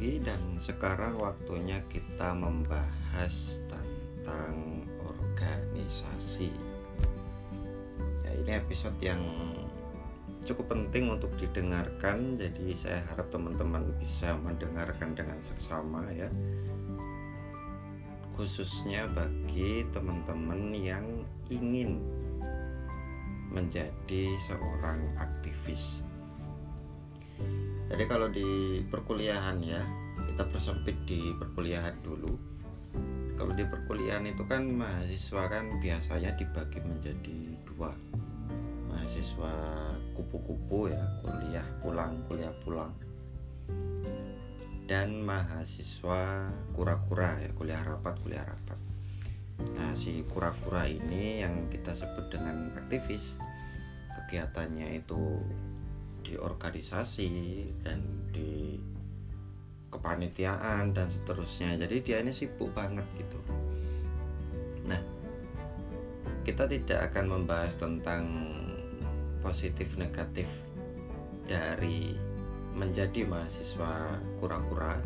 lagi dan sekarang waktunya kita membahas tentang organisasi. Ya, ini episode yang cukup penting untuk didengarkan, jadi saya harap teman-teman bisa mendengarkan dengan seksama ya. Khususnya bagi teman-teman yang ingin menjadi seorang aktivis jadi kalau di perkuliahan ya kita persempit di perkuliahan dulu. Kalau di perkuliahan itu kan mahasiswa kan biasanya dibagi menjadi dua. Mahasiswa kupu-kupu ya kuliah pulang kuliah pulang. Dan mahasiswa kura-kura ya kuliah rapat kuliah rapat. Nah si kura-kura ini yang kita sebut dengan aktivis kegiatannya itu di organisasi dan di kepanitiaan dan seterusnya. Jadi dia ini sibuk banget gitu. Nah kita tidak akan membahas tentang positif negatif dari menjadi mahasiswa kura-kura.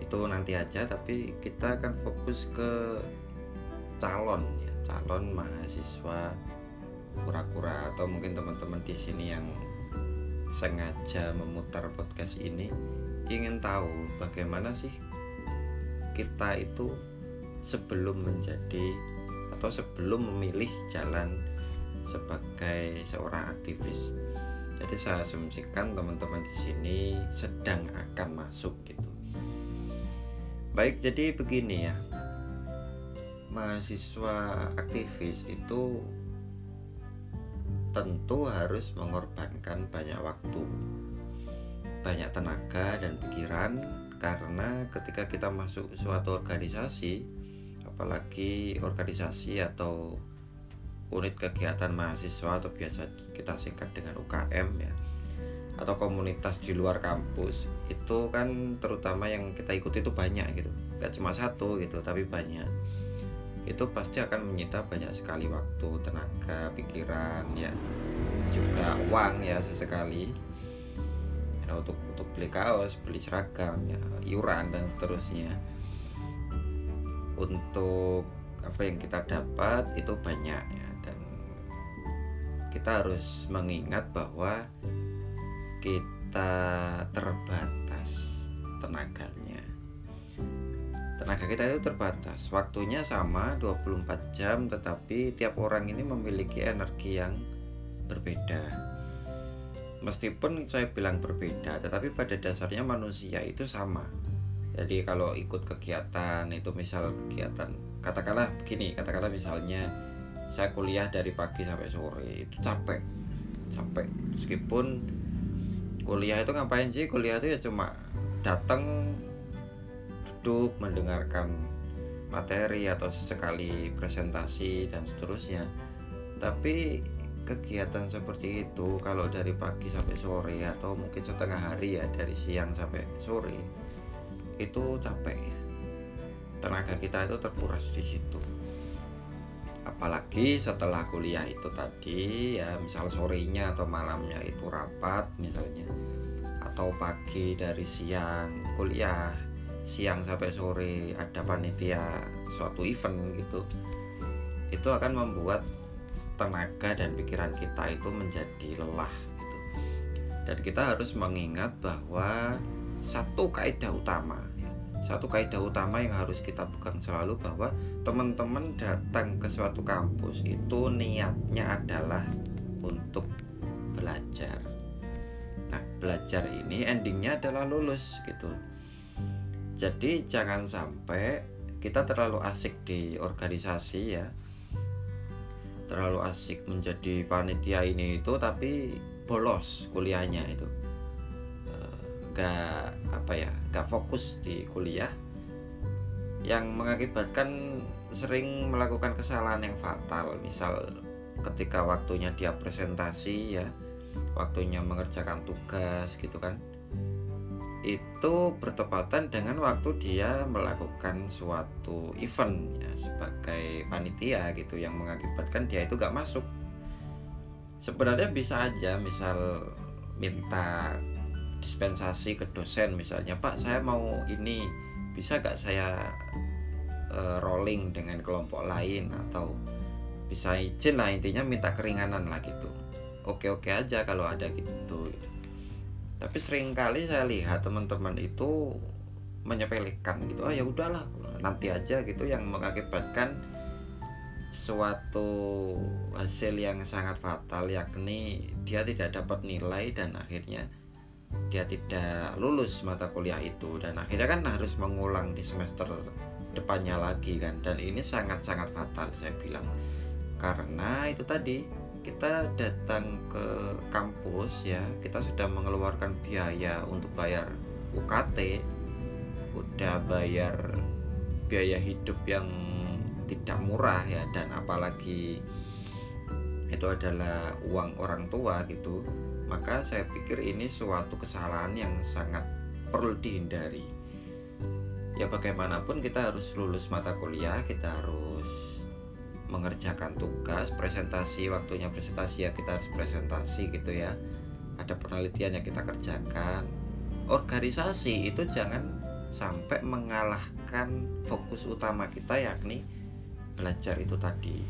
Itu nanti aja tapi kita akan fokus ke calon ya calon mahasiswa kura-kura atau mungkin teman-teman di sini yang sengaja memutar podcast ini ingin tahu bagaimana sih kita itu sebelum menjadi atau sebelum memilih jalan sebagai seorang aktivis. Jadi saya asumsikan teman-teman di sini sedang akan masuk gitu. Baik, jadi begini ya. Mahasiswa aktivis itu tentu harus mengorbankan banyak waktu, banyak tenaga dan pikiran karena ketika kita masuk suatu organisasi, apalagi organisasi atau unit kegiatan mahasiswa atau biasa kita singkat dengan UKM ya atau komunitas di luar kampus itu kan terutama yang kita ikuti itu banyak gitu. Gak cuma satu gitu tapi banyak itu pasti akan menyita banyak sekali waktu, tenaga, pikiran, ya juga uang ya sesekali. Ya, untuk untuk beli kaos, beli seragam, ya iuran dan seterusnya. Untuk apa yang kita dapat itu banyak ya dan kita harus mengingat bahwa kita terbatas tenaganya tenaga kita itu terbatas. Waktunya sama 24 jam tetapi tiap orang ini memiliki energi yang berbeda. Meskipun saya bilang berbeda tetapi pada dasarnya manusia itu sama. Jadi kalau ikut kegiatan itu misal kegiatan katakanlah begini katakanlah misalnya saya kuliah dari pagi sampai sore itu capek capek. Meskipun kuliah itu ngapain sih? Kuliah itu ya cuma datang duduk mendengarkan materi atau sesekali presentasi dan seterusnya. Tapi kegiatan seperti itu kalau dari pagi sampai sore atau mungkin setengah hari ya dari siang sampai sore itu capek ya. Tenaga kita itu terkuras di situ. Apalagi setelah kuliah itu tadi ya misal sorenya atau malamnya itu rapat misalnya atau pagi dari siang kuliah siang sampai sore ada panitia suatu event gitu itu akan membuat tenaga dan pikiran kita itu menjadi lelah gitu. dan kita harus mengingat bahwa satu kaidah utama ya, satu kaidah utama yang harus kita pegang selalu bahwa teman-teman datang ke suatu kampus itu niatnya adalah untuk belajar nah belajar ini endingnya adalah lulus gitu jadi jangan sampai kita terlalu asik di organisasi ya. Terlalu asik menjadi panitia ini itu tapi bolos kuliahnya itu. Eh, nggak apa ya nggak fokus di kuliah. Yang mengakibatkan sering melakukan kesalahan yang fatal. Misal ketika waktunya dia presentasi ya waktunya mengerjakan tugas gitu kan itu bertepatan dengan waktu dia melakukan suatu event ya sebagai panitia gitu yang mengakibatkan dia itu gak masuk. Sebenarnya bisa aja misal minta dispensasi ke dosen misalnya Pak saya mau ini bisa gak saya uh, rolling dengan kelompok lain atau bisa izin lah intinya minta keringanan lah gitu. Oke oke aja kalau ada gitu tapi sering kali saya lihat teman-teman itu menyepelekan gitu. Ah ya udahlah nanti aja gitu yang mengakibatkan suatu hasil yang sangat fatal yakni dia tidak dapat nilai dan akhirnya dia tidak lulus mata kuliah itu. Dan akhirnya kan harus mengulang di semester depannya lagi kan. Dan ini sangat-sangat fatal saya bilang. Karena itu tadi kita datang ke kampus ya kita sudah mengeluarkan biaya untuk bayar UKT udah bayar biaya hidup yang tidak murah ya dan apalagi itu adalah uang orang tua gitu. Maka saya pikir ini suatu kesalahan yang sangat perlu dihindari. Ya bagaimanapun kita harus lulus mata kuliah kita harus mengerjakan tugas presentasi waktunya presentasi ya kita harus presentasi gitu ya. Ada penelitian yang kita kerjakan. Organisasi itu jangan sampai mengalahkan fokus utama kita yakni belajar itu tadi.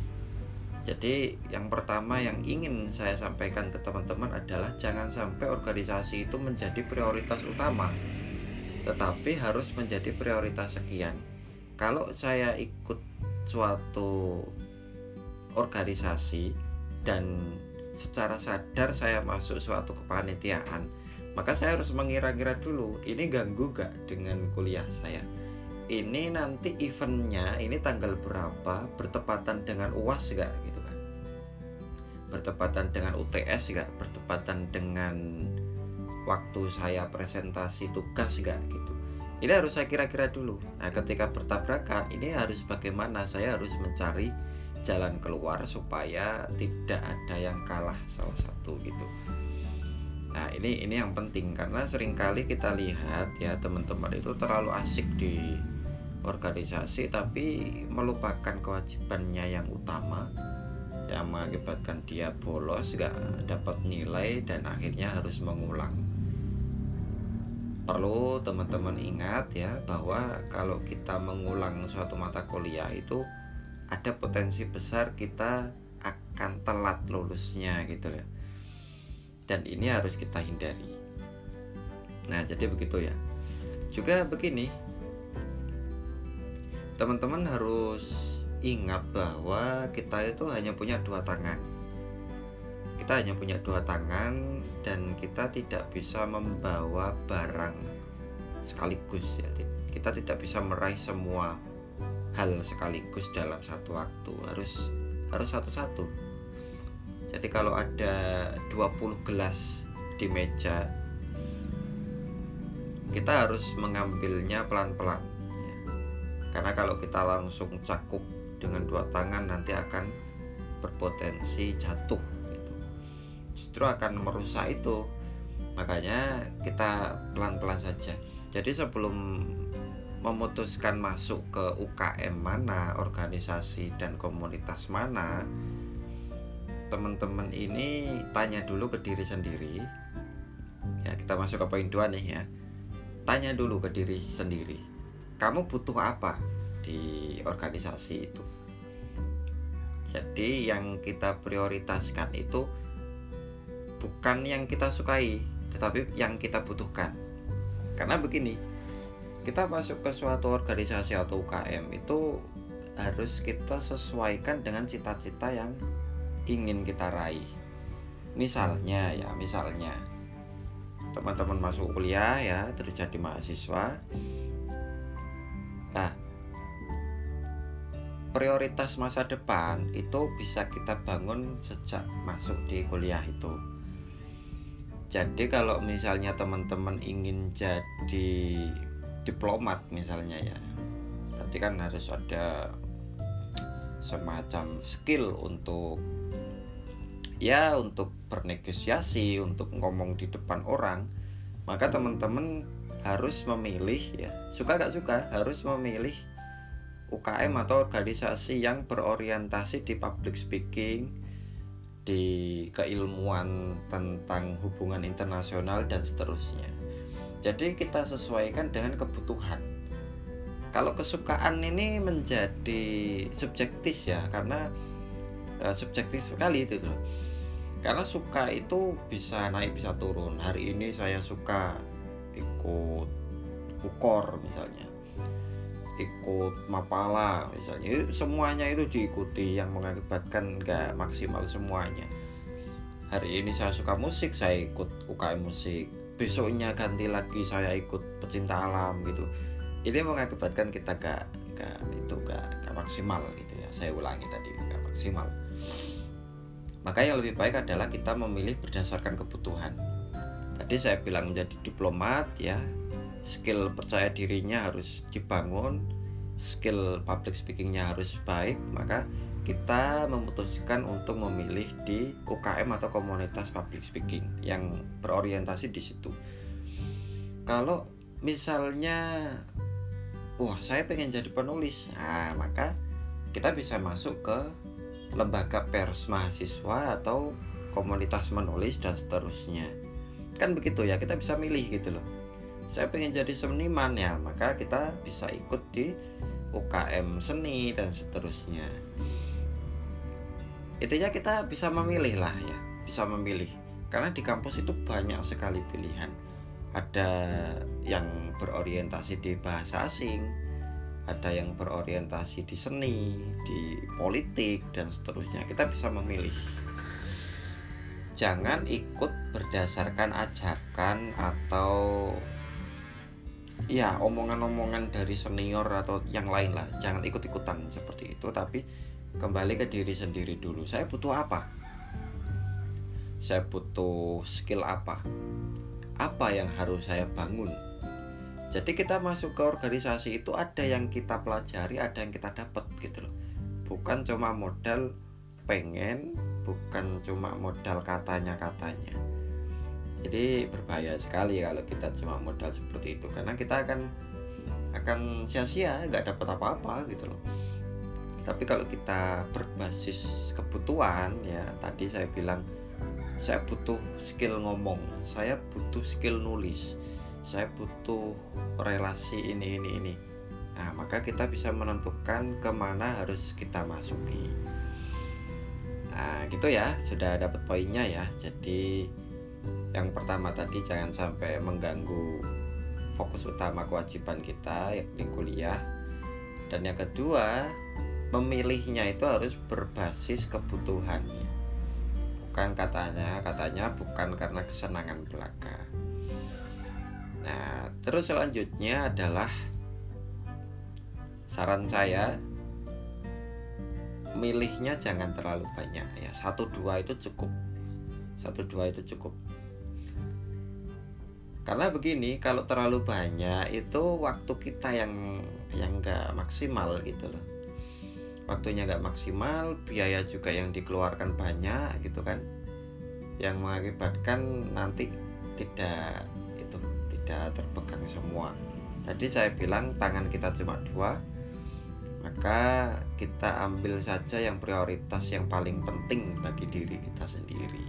Jadi yang pertama yang ingin saya sampaikan ke teman-teman adalah jangan sampai organisasi itu menjadi prioritas utama tetapi harus menjadi prioritas sekian. Kalau saya ikut suatu organisasi dan secara sadar saya masuk suatu kepanitiaan maka saya harus mengira-ngira dulu ini ganggu gak dengan kuliah saya? Ini nanti eventnya ini tanggal berapa bertepatan dengan uas gak gitu kan? Bertepatan dengan UTS gak bertepatan dengan waktu saya presentasi tugas gak gitu? Ini harus saya kira-kira dulu. Nah ketika bertabrakan ini harus bagaimana? Saya harus mencari jalan keluar supaya tidak ada yang kalah salah satu gitu. Nah ini ini yang penting karena sering kali kita lihat ya teman-teman itu terlalu asik di organisasi tapi melupakan kewajibannya yang utama yang mengakibatkan dia bolos gak dapat nilai dan akhirnya harus mengulang. Perlu teman-teman ingat ya bahwa kalau kita mengulang suatu mata kuliah itu ada potensi besar kita akan telat lulusnya gitu ya dan ini harus kita hindari. Nah jadi begitu ya. Juga begini. Teman-teman harus ingat bahwa kita itu hanya punya dua tangan. Kita hanya punya dua tangan dan kita tidak bisa membawa barang sekaligus ya. Kita tidak bisa meraih semua hal sekaligus dalam satu waktu harus harus satu-satu jadi kalau ada 20 gelas di meja kita harus mengambilnya pelan-pelan ya. karena kalau kita langsung cakup dengan dua tangan nanti akan berpotensi jatuh gitu. justru akan merusak itu makanya kita pelan-pelan saja jadi sebelum memutuskan masuk ke UKM mana, organisasi dan komunitas mana, teman-teman ini tanya dulu ke diri sendiri. Ya, kita masuk ke poin dua nih ya. Tanya dulu ke diri sendiri. Kamu butuh apa di organisasi itu? Jadi yang kita prioritaskan itu bukan yang kita sukai, tetapi yang kita butuhkan. Karena begini, kita masuk ke suatu organisasi atau UKM itu harus kita sesuaikan dengan cita-cita yang ingin kita raih. Misalnya ya, misalnya teman-teman masuk kuliah ya, terus jadi mahasiswa. Nah, prioritas masa depan itu bisa kita bangun sejak masuk di kuliah itu. Jadi kalau misalnya teman-teman ingin jadi diplomat misalnya ya. Nanti kan harus ada semacam skill untuk ya untuk bernegosiasi untuk ngomong di depan orang. Maka teman-teman harus memilih ya suka gak suka harus memilih UKM atau organisasi yang berorientasi di public speaking di keilmuan tentang hubungan internasional dan seterusnya jadi kita sesuaikan dengan kebutuhan. Kalau kesukaan ini menjadi subjektif ya karena uh, subjektif sekali itu loh. Karena suka itu bisa naik bisa turun. Hari ini saya suka ikut ukor misalnya ikut mapala misalnya. Semuanya itu diikuti yang mengakibatkan nggak maksimal semuanya. Hari ini saya suka musik saya ikut UKM musik besoknya ganti lagi saya ikut pecinta alam gitu. Ini mengakibatkan kita gak gak itu gak, gak maksimal gitu ya. Saya ulangi tadi gak maksimal. Maka yang lebih baik adalah kita memilih berdasarkan kebutuhan. Tadi saya bilang menjadi diplomat ya skill percaya dirinya harus dibangun skill public speakingnya harus baik maka kita memutuskan untuk memilih di UKM atau komunitas public speaking yang berorientasi di situ. Kalau misalnya wah saya pengen jadi penulis nah maka kita bisa masuk ke lembaga pers mahasiswa atau komunitas menulis dan seterusnya. Kan begitu ya kita bisa milih gitu loh. Saya pengen jadi seniman ya maka kita bisa ikut di UKM seni dan seterusnya intinya kita bisa memilih lah ya bisa memilih. Karena di kampus itu banyak sekali pilihan. Ada yang berorientasi di bahasa asing ada yang berorientasi di seni di politik dan seterusnya. Kita bisa memilih. Jangan ikut berdasarkan ajakan atau ya omongan-omongan dari senior atau yang lain lah. Jangan ikut-ikutan seperti itu tapi kembali ke diri sendiri dulu. Saya butuh apa? Saya butuh skill apa? Apa yang harus saya bangun? Jadi kita masuk ke organisasi itu ada yang kita pelajari ada yang kita dapat gitu loh. Bukan cuma modal pengen bukan cuma modal katanya katanya jadi berbahaya sekali kalau kita cuma modal seperti itu. Karena kita akan akan sia-sia nggak dapat apa-apa gitu loh tapi kalau kita berbasis kebutuhan ya tadi saya bilang saya butuh skill ngomong saya butuh skill nulis saya butuh relasi ini ini ini. Nah maka kita bisa menentukan ke mana harus kita masuki. Nah gitu ya sudah dapat poinnya ya. Jadi yang pertama tadi jangan sampai mengganggu fokus utama kewajiban kita di kuliah. Dan yang kedua memilihnya itu harus berbasis kebutuhan bukan katanya katanya bukan karena kesenangan belaka. Nah terus selanjutnya adalah saran saya milihnya jangan terlalu banyak ya. Satu dua itu cukup. Satu dua itu cukup. Karena begini kalau terlalu banyak itu waktu kita yang yang nggak maksimal gitu loh waktunya nggak maksimal biaya juga yang dikeluarkan banyak gitu kan yang mengakibatkan nanti tidak itu tidak terpegang semua. Tadi saya bilang tangan kita cuma dua maka kita ambil saja yang prioritas yang paling penting bagi diri kita sendiri.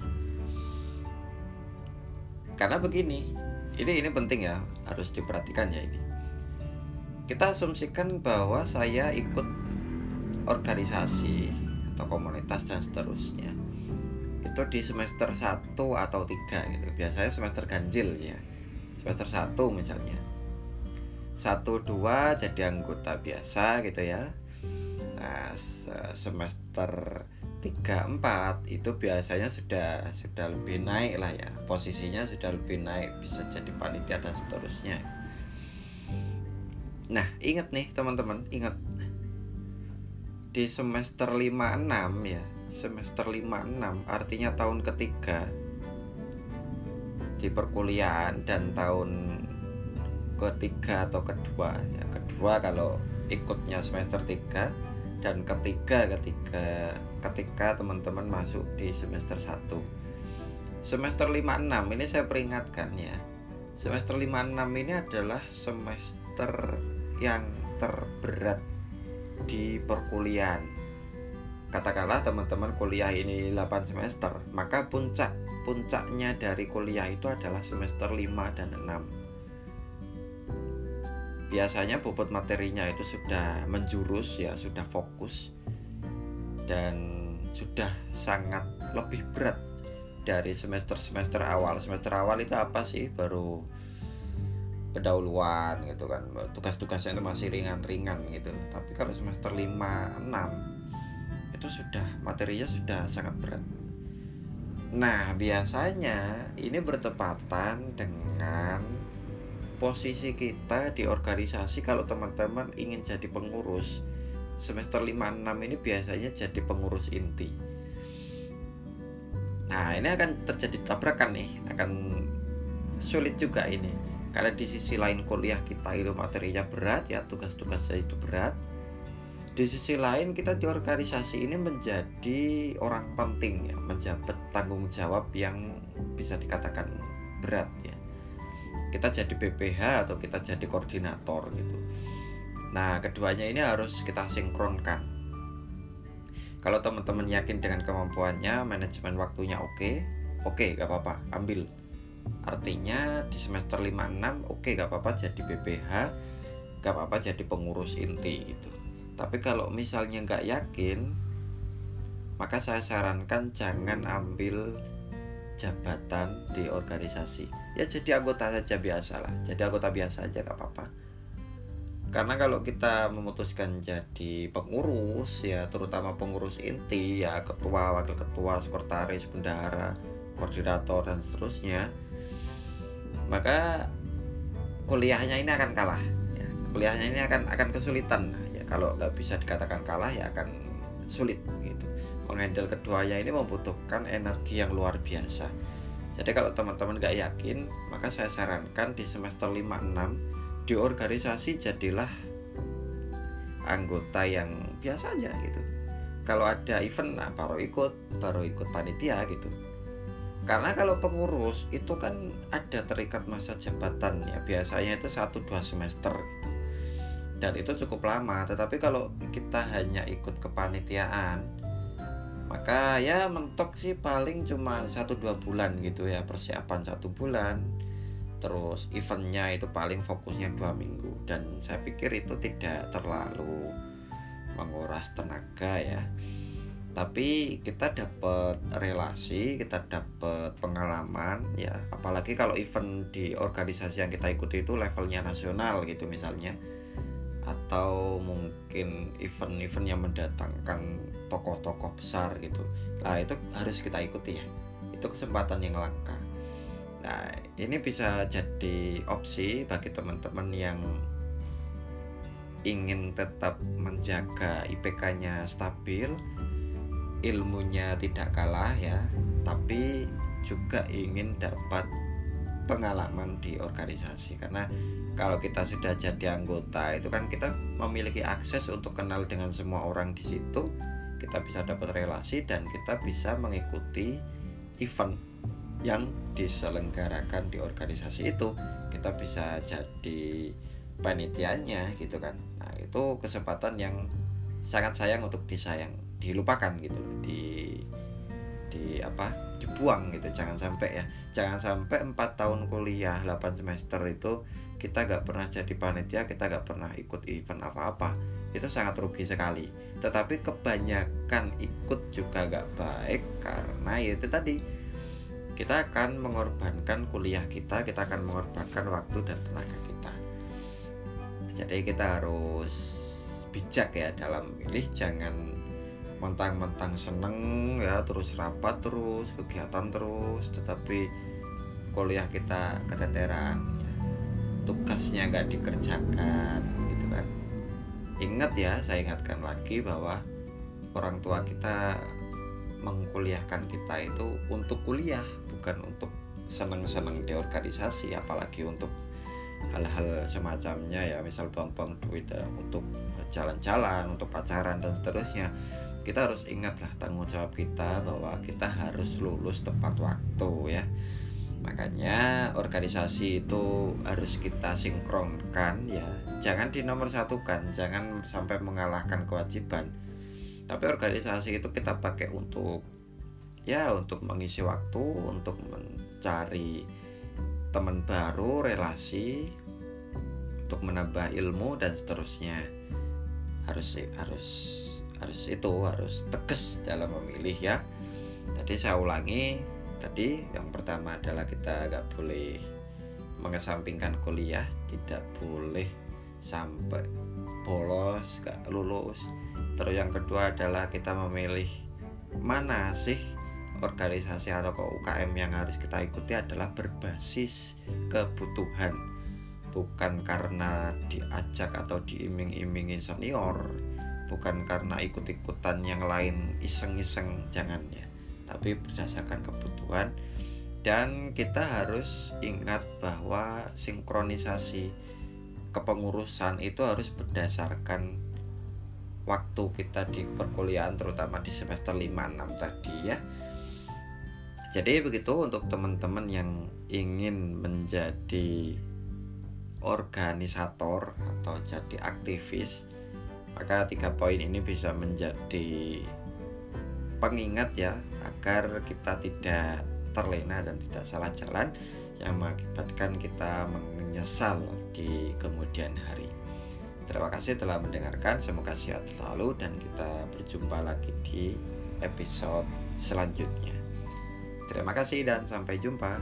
Karena begini ini ini penting ya harus diperhatikan ya ini. Kita asumsikan bahwa saya ikut organisasi atau komunitas dan seterusnya. Itu di semester 1 atau 3 gitu. Biasanya semester ganjil ya. Semester 1 misalnya. 1 2 jadi anggota biasa gitu ya. Nah semester 3 4 itu biasanya sudah sudah lebih naik lah ya. Posisinya sudah lebih naik bisa jadi panitia dan seterusnya. Nah ingat nih teman-teman ingat di semester 5 6 ya. Semester 5 6 artinya tahun ketiga di perkuliahan dan tahun ketiga atau kedua. Ya kedua kalau ikutnya semester 3 dan ketiga ketika ketika teman-teman masuk di semester 1 semester 56 ini saya peringatkan ya. Semester 56 ini adalah semester yang terberat di perkuliahan. Katakanlah teman-teman kuliah ini 8 semester maka puncak puncaknya dari kuliah itu adalah semester 5 dan 6 biasanya bobot materinya itu sudah menjurus ya sudah fokus dan sudah sangat lebih berat dari semester-semester awal. Semester awal itu apa sih? Baru pendahuluan gitu kan. Tugas-tugasnya itu masih ringan-ringan gitu. Tapi kalau semester 5 6 itu sudah materinya sudah sangat berat. Nah biasanya ini bertepatan dengan posisi kita di organisasi kalau teman-teman ingin jadi pengurus. Semester 5-6 ini biasanya jadi pengurus inti. Nah ini akan terjadi tabrakan nih akan sulit juga ini karena di sisi lain kuliah kita itu materinya berat ya tugas-tugasnya itu berat di sisi lain kita di organisasi ini menjadi orang penting ya menjabat tanggung jawab yang bisa dikatakan berat ya kita jadi BPH atau kita jadi koordinator gitu Nah, keduanya ini harus kita sinkronkan. Kalau teman-teman yakin dengan kemampuannya, manajemen waktunya oke, okay, oke, okay, gak apa-apa, ambil. Artinya di semester 5-6, oke, okay, gak apa-apa jadi BPH, gak apa-apa jadi pengurus inti gitu. Tapi kalau misalnya nggak yakin, maka saya sarankan jangan ambil jabatan di organisasi. Ya jadi anggota saja biasa lah, jadi anggota biasa aja gak apa-apa karena kalau kita memutuskan jadi pengurus ya terutama pengurus inti ya ketua wakil ketua sekretaris bendahara koordinator dan seterusnya maka kuliahnya ini akan kalah ya. kuliahnya ini akan akan kesulitan. Ya kalau nggak bisa dikatakan kalah ya akan sulit gitu. Menghandle keduanya ini membutuhkan energi yang luar biasa. Jadi kalau teman-teman nggak yakin maka saya sarankan di semester 5-6 di organisasi jadilah anggota yang biasa aja gitu. Kalau ada event nah baru ikut baru ikut panitia gitu karena kalau pengurus itu kan ada terikat masa jabatan ya. Biasanya itu satu dua semester. Dan itu cukup lama. Tetapi kalau kita hanya ikut kepanitiaan maka ya mentok sih paling cuma satu dua bulan gitu ya. Persiapan satu bulan. Terus eventnya itu paling fokusnya dua minggu. Dan saya pikir itu tidak terlalu menguras tenaga ya tapi kita dapat relasi kita dapat pengalaman ya. Apalagi kalau event di organisasi yang kita ikuti itu levelnya nasional gitu misalnya. Atau mungkin event-event yang mendatangkan tokoh-tokoh besar gitu. Nah itu harus kita ikuti ya. Itu kesempatan yang langka. Nah, ini bisa jadi opsi bagi teman-teman yang ingin tetap menjaga IPK-nya stabil, ilmunya tidak kalah ya, tapi juga ingin dapat pengalaman di organisasi. Karena kalau kita sudah jadi anggota itu kan kita memiliki akses untuk kenal dengan semua orang di situ. Kita bisa dapat relasi dan kita bisa mengikuti event yang diselenggarakan di organisasi itu. Kita bisa jadi panitianya gitu kan. Nah itu kesempatan yang sangat sayang untuk disayang dilupakan gitu loh di di apa dibuang gitu. Jangan sampai ya jangan sampai empat tahun kuliah 8 semester itu kita gak pernah jadi panitia kita gak pernah ikut event apa-apa. Itu sangat rugi sekali. Tetapi kebanyakan ikut juga gak baik karena ya itu tadi kita akan mengorbankan kuliah kita kita akan mengorbankan waktu dan tenaga kita. Jadi kita harus bijak ya dalam milih jangan mentang-mentang seneng ya terus rapat terus kegiatan terus tetapi kuliah kita keteteran ya. tugasnya nggak dikerjakan gitu kan. Ingat ya saya ingatkan lagi bahwa orang tua kita mengkuliahkan kita itu untuk kuliah bukan untuk seneng-seneng di organisasi apalagi untuk hal-hal semacamnya ya. Misal buang-buang duit ya, untuk jalan-jalan untuk pacaran dan seterusnya kita harus ingat lah tanggung jawab kita bahwa kita harus lulus tepat waktu ya. Makanya organisasi itu harus kita sinkronkan ya. Jangan di satukan jangan sampai mengalahkan kewajiban. Tapi organisasi itu kita pakai untuk ya untuk mengisi waktu untuk mencari teman baru relasi untuk menambah ilmu dan seterusnya. Harus harus harus itu harus tegas dalam memilih ya. Tadi saya ulangi tadi yang pertama adalah kita nggak boleh mengesampingkan kuliah tidak boleh sampai bolos gak lulus. Terus yang kedua adalah kita memilih mana sih organisasi atau UKM yang harus kita ikuti adalah berbasis kebutuhan. Bukan karena diajak atau diiming-imingi senior bukan karena ikut-ikutan yang lain iseng-iseng jangan ya. Tapi berdasarkan kebutuhan. Dan kita harus ingat bahwa sinkronisasi kepengurusan itu harus berdasarkan waktu kita di perkuliahan terutama di semester 5-6 tadi ya. Jadi begitu untuk teman-teman yang ingin menjadi organisator atau jadi aktivis maka tiga poin ini bisa menjadi pengingat ya agar kita tidak terlena dan tidak salah jalan yang mengakibatkan kita menyesal di kemudian hari. Terima kasih telah mendengarkan, semoga sehat selalu dan kita berjumpa lagi di episode selanjutnya. Terima kasih dan sampai jumpa.